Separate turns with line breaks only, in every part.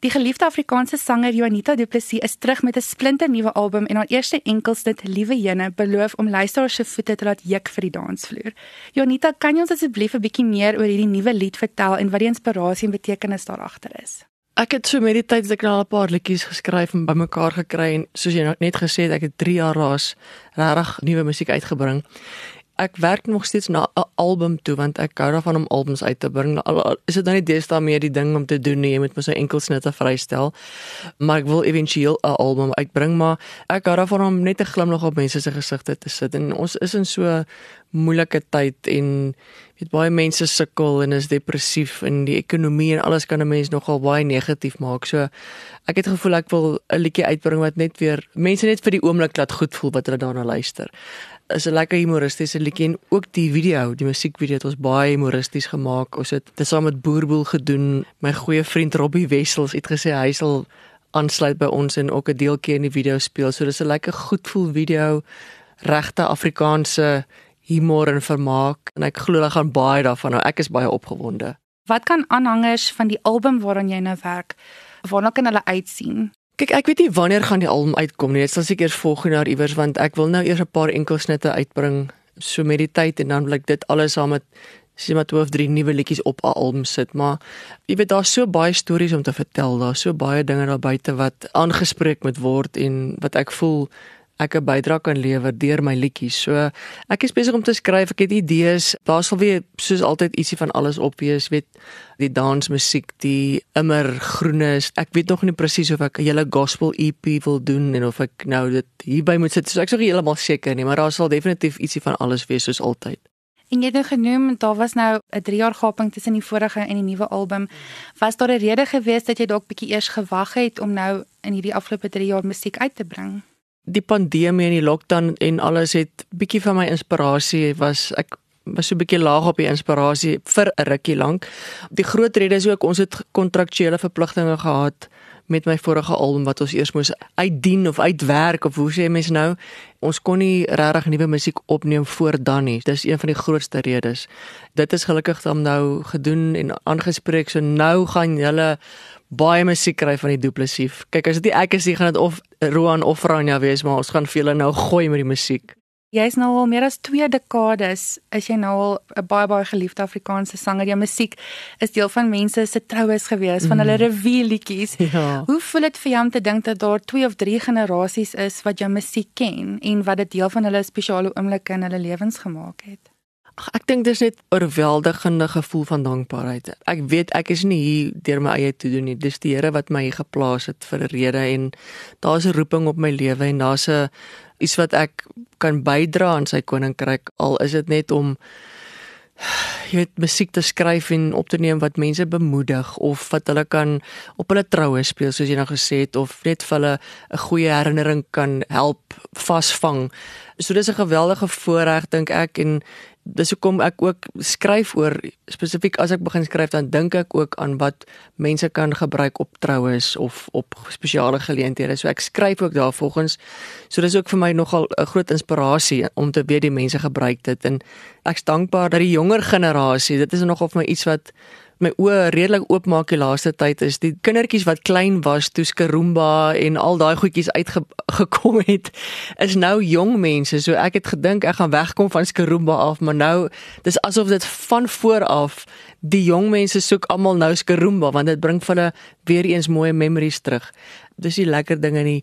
Die geliefde Afrikaanse sanger Juanita Du Plessis is terug met 'n splinternuwe album en haar eerste enkelsnit Liewe Jene beloof om luisteraars se voete te laat juk vir die dansvloer. Juanita, kan jy ons asseblief 'n bietjie meer oor hierdie nuwe lied vertel en wat die inspirasie en betekenis daar agter is?
Ek het so met die tyd ek nou 'n paar liedjies geskryf en bymekaar gekry en soos jy nou net gesê het, ek het 3 jaar raas regtig nuwe musiek uitgebring ek werk nog steeds na 'n album toe want ek hou daarvan om albums uit te bring. Al, is dit nou nie deesdae meer die ding om te doen nie, jy moet mos nou enkel snitte vrystel. Maar ek wil éventueel 'n album uitbring, maar ek hou daarvan om net 'n glimlag op mense se gesigte te sit. En ons is in so moeilike tyd en weet baie mense sukkel en is depressief en die ekonomie en alles kan 'n mens nogal baie negatief maak. So ek het gevoel ek wil 'n liedjie uitbring wat net weer mense net vir die oomblik laat goed voel wat hulle daarna luister is 'n lekker humoristiese liedjie en ook die video, die musiekvideo het ons baie humoristies gemaak. Ons het dit saam met Boerboel gedoen. My goeie vriend Robbie Wessels het gesê hy sal aansluit by ons en ook 'n deeltjie in die video speel. So dis 'n lekker goedvoel video, regte Afrikaanse humor en vermaak en ek glo hulle gaan baie daarvan hou. Ek is baie opgewonde.
Wat kan aanhangers van die album waaraan jy nou werk, waarna kan hulle uitsien?
Kyk, ek weet nie wanneer gaan die album uitkom nie. Dit sal seker volgende jaar iewers want ek wil nou eers 'n paar enkelsnitte uitbring so met die tyd en dan wil ek dit alles saam met sien maar twee of drie nuwe liedjies op 'n album sit, maar jy weet daar's so baie stories om te vertel. Daar's so baie dinge daar buite wat aangespreek moet word en wat ek voel ek 'n bydrae kan lewer deur my liedjies. So ek is besig om te skryf. Ek het idees. Daar sal weer soos altyd ietsie van alles op wees, weet die dansmusiek, die immer groenes. Ek weet nog nie presies of ek 'n hele gospel EP wil doen en of ek nou dit hierby moet sit. So ek is nog heeltemal seker nie, maar daar sal definitief ietsie van alles wees soos altyd.
En jy het nou genoem daar was nou 'n 3 jaar gaping tussen die vorige en die nuwe album. Was daar 'n rede gewees dat jy dalk bietjie eers gewag het om nou in hierdie afgelope 3 jaar musiek uit te bring?
Die pandemie en die lockdown en alles het bietjie van my inspirasie was ek was so 'n bietjie laag op die inspirasie vir 'n rukkie lank. Die groot rede is ook ons het kontraktuele verpligtinge gehad met my vorige album wat ons eers moes uitdien of uitwerk of hoe sê mense nou ons kon nie regtig nuwe musiek opneem voor dan nie. Dis een van die grootste redes. Dit is gelukkig dan nou gedoen en aangespreek. So nou gaan julle baie musiek kry van die duplessief. Kyk, as dit nie ek is nie, gaan dit of Roan of Rania wees, maar ons gaan vir julle nou gooi met die musiek.
Jy's nou al meer as 2 dekades, is jy nou al 'n baie baie geliefde Afrikaanse sanger. Jou musiek is deel van mense se troues gewees, van hulle mm. revue liedjies. Ja. Hoe voel dit vir jou om te dink dat daar 2 of 3 generasies is wat jou musiek ken en wat dit deel van hulle spesiale oomblikke in hulle lewens gemaak het?
Ach, ek dink dis net 'n oorweldigende gevoel van dankbaarheid. Ek weet ek is nie hier deur my eie te doen nie. Dis die Here wat my hier geplaas het vir 'n rede en daar's 'n roeping op my lewe en daar's 'n iets wat ek kan bydra aan sy koninkryk al is dit net om jy weet musiek te skryf en op te neem wat mense bemoedig of wat hulle kan op hulle troue speel soos jy nou gesê het of net vir hulle 'n goeie herinnering kan help vasvang. So dis 'n geweldige voorreg dink ek en dis hoekom ek ook skryf oor spesifiek as ek begin skryf dan dink ek ook aan wat mense kan gebruik op troues of op spesiale geleenthede. So ek skryf ook daarvolgens. So dis ook vir my nogal 'n groot inspirasie om te weet die mense gebruik dit en ek's dankbaar dat die jonger generasie, dit is nogal vir my iets wat my oë redelik oopmaak die laaste tyd is die kindertjies wat klein was toe Skarumba en al daai goedjies uitgekom het is nou jong mense. So ek het gedink ek gaan wegkom van Skarumba af maar nou dis asof dit van voor af die jong mense soek almal nou Skarumba want dit bring vir hulle weer eens mooi memories terug. Dis die lekker dinge nie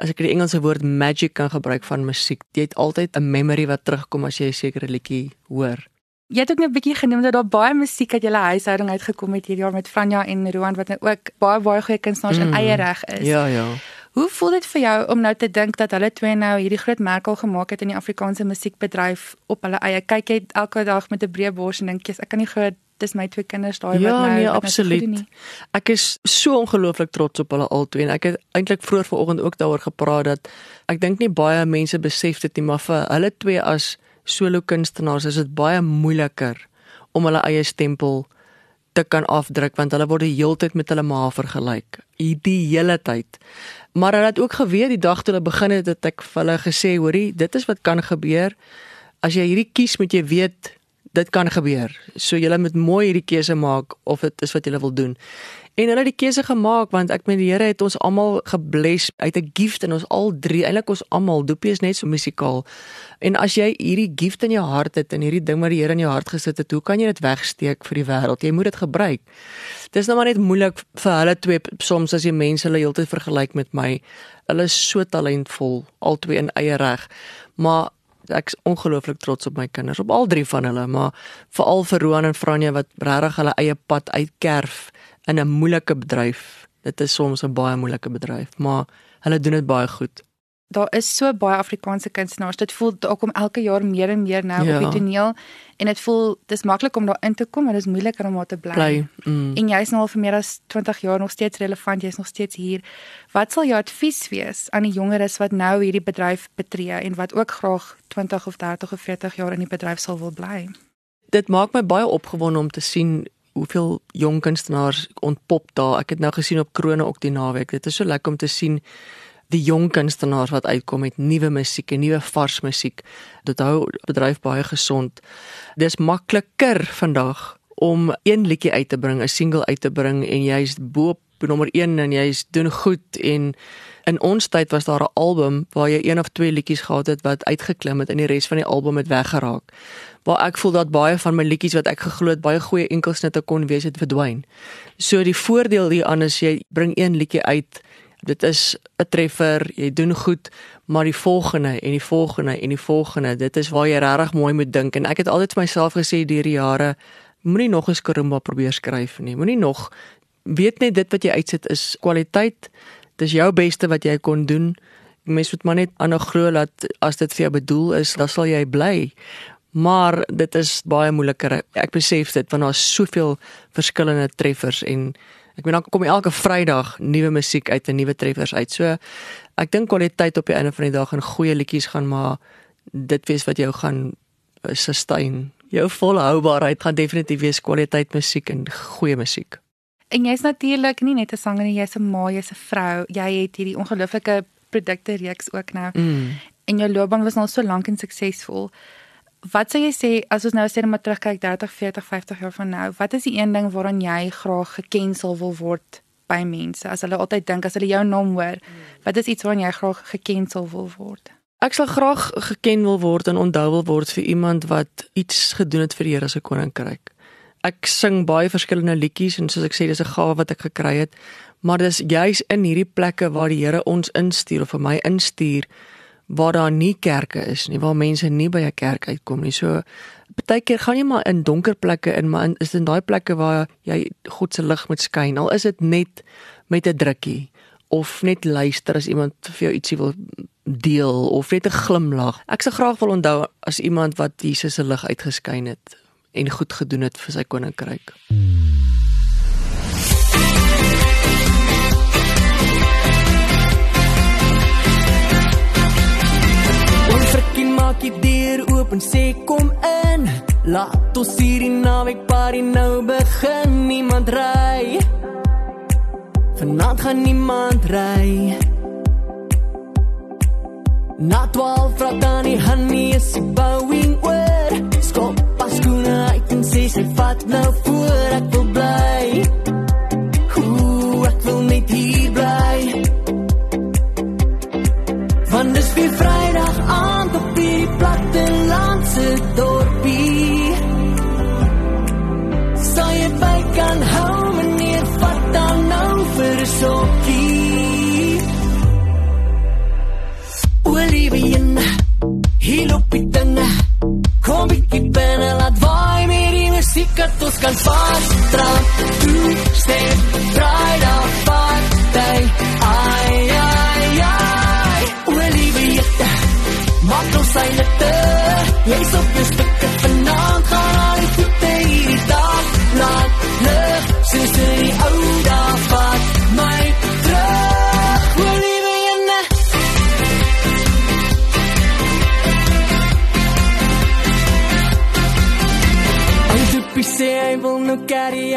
as ek die Engelse woord magic kan gebruik van musiek jy het altyd 'n memory wat terugkom as jy 'n sekere liedjie hoor
Jy het ook net 'n bietjie genoem dat daar baie musiek uit julle huishouding uitgekom het hierdie jaar met Franja en Roan wat nou ook baie baie goeie kunstenaars in mm. eie reg is.
Ja, ja.
Hoe voel dit vir jou om nou te dink dat hulle twee nou hierdie groot merk al gemaak het in die Afrikaanse musiekbedryf op hulle eie? Kyk jy elke dag met 'n breë bors en dink jy ek kan nie glo dis my twee kinders daai
ja,
wat nou
Ja, nee, absoluut. Ek is so ongelooflik trots op hulle albei en ek het eintlik vroeër vanoggend ook daaroor gepraat dat ek dink nie baie mense besef dit nie, maar vir hulle twee as solo kunstenaars is dit baie moeiliker om hulle eie stempel te kan afdruk want hulle word die heeltyd met hulle ma vergelyk. Die hele tyd. Maar hulle het ook geweet die dag toe hulle begin het dat ek vir hulle gesê, hoorie, dit is wat kan gebeur. As jy hierdie kies, moet jy weet dit kan gebeur. So jy moet mooi hierdie keuse maak of dit is wat jy wil doen. En hulle het die keuse gemaak want ek meen die Here het ons almal gebless uit 'n gift in ons al drie. Eintlik ons almal, Doopie is net so musikaal. En as jy hierdie gift in jou hart het en hierdie ding wat die Here in jou hart gesit het, hoe kan jy dit wegsteek vir die wêreld? Jy moet dit gebruik. Dis nou maar net moeilik vir hulle twee soms as jy mense hulle heeltyd vergelyk met my. Hulle is so talentvol, albei in eie reg. Maar ek's ongelooflik trots op my kinders, op al drie van hulle, maar veral vir Roan en Franja wat regtig hulle eie pad uitkerf in 'n moeilike bedryf. Dit is soms 'n baie moeilike bedryf, maar hulle doen dit baie goed.
Daar is so baie Afrikaanse kunstenaars. Dit voel ook om elke jaar meer en meer nou ja. op die toneel en dit voel dis maklik om daar in te kom, maar dit is moeiliker om daar te bly.
bly mm.
En jy's nou al vir meer as 20 jaar nog steeds relevant, jy's nog steeds hier. Wat sal jou advies wees aan die jongeres wat nou hierdie bedryf betree en wat ook graag 20 of 30 of 40 jaar in die bedryf sal wil bly?
Dit maak my baie opgewonde om te sien hoeveel jong kunstenaars ontpop daar. Ek het nou gesien op Krone ook die naweek. Dit is so lekker om te sien die jong kunstenaars wat uitkom met nuwe musiek en nuwe vars musiek. Dit hou bedryf baie gesond. Dis makliker vandag om een liedjie uit te bring, 'n single uit te bring en jy's bo op nommer 1 en jy's doen goed en in ons tyd was daar 'n album waar jy een of twee liedjies gehad het wat uitgeklim het en die res van die album het weggeraak waar ek voel dat baie van my liedjies wat ek geglo het baie goeie enkelsnitte kon wees het verdwyn. So die voordeel hieraan is jy bring een liedjie uit. Dit is 'n treffer, jy doen goed, maar die volgende en die volgende en die volgende, dit is waar jy regtig mooi moet dink en ek het altyd vir myself gesê deur die jare moenie nog 'n skrumba probeer skryf nie. Moenie nog weet net dit wat jy uitsit is kwaliteit. Dis jou beste wat jy kon doen. Mens moet maar net aanhou glo dat as dit vir jou bedoel is, dan sal jy bly maar dit is baie moeiliker. Ek besef dit want daar's soveel verskillende treffers en ek meen dan kom elke Vrydag nuwe musiek uit en nuwe treffers uit. So ek dink kwaliteit op die einde van die dag en goeie liedjies gaan maar dit wees wat jou gaan uh, sustain. Jou volhoubaarheid gaan definitief wees kwaliteit musiek en goeie musiek.
En jy's natuurlik nie net 'n sanger nie, jy's 'n ma, jy's 'n vrou. Jy het hierdie ongelooflike produkte reeks ook nou. Mm. En jou loopbaan was nou so lank en suksesvol wat sou jy sê as ons nou sê net maar terugkyk 30, 40, 50 jaar van nou, wat is die een ding waaraan jy graag gekensel wil word by mense? As hulle altyd dink as hulle jou naam hoor, wat is iets waaraan jy graag gekensel wil word?
Ek sal graag geken wil word en onthou wil word vir iemand wat iets gedoen het vir die Here se koninkryk. Ek sing baie verskillende liedjies en soos ek sê dis 'n gawe wat ek gekry het, maar dis juis in hierdie plekke waar die Here ons instuur of vir my instuur waar daar nie kerke is nie, waar mense nie by 'n kerk uitkom nie. So baie keer gaan jy maar in donker plekke in, maar in, is dit daai plekke waar jy God se lig moet skyn. Al is dit net met 'n drukkie of net luister as iemand vir jou ietsie wil deel of net 'n glimlag. Ek se graag wil onthou as iemand wat Jesus se lig uitgeskyn het en goed gedoen het vir sy koninkryk. Hmm.
maak die deur oop en sê kom in. Laat ons hierdie naweek party nou begin. Niemand ry. Vanaand gaan niemand ry. Na 12 vraag dan die honey is bowing. Skop skoene uit en sê sy vat nou voor ek wil bly. Hoe ek wil net hier bly. Musiek dat ons kan vas trap. Toe step, Vrydag party. Ai ai ai. Olivien maak ons syne te Jy's op jou stikke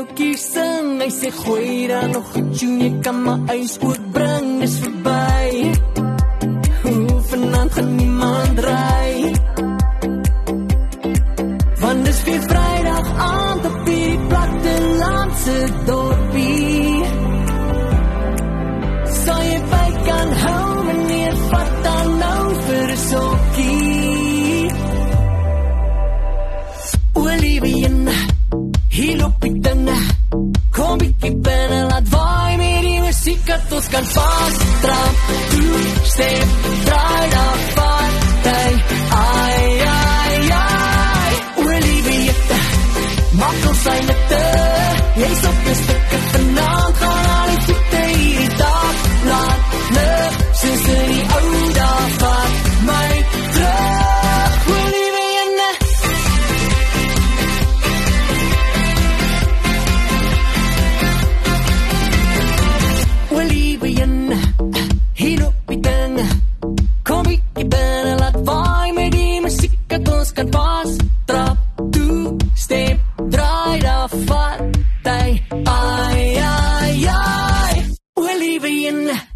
karaoke sing Hy sê gooi dan nog een tune Jy kan my huis ook bring. Is voorbij die
musiek dat ons kan ai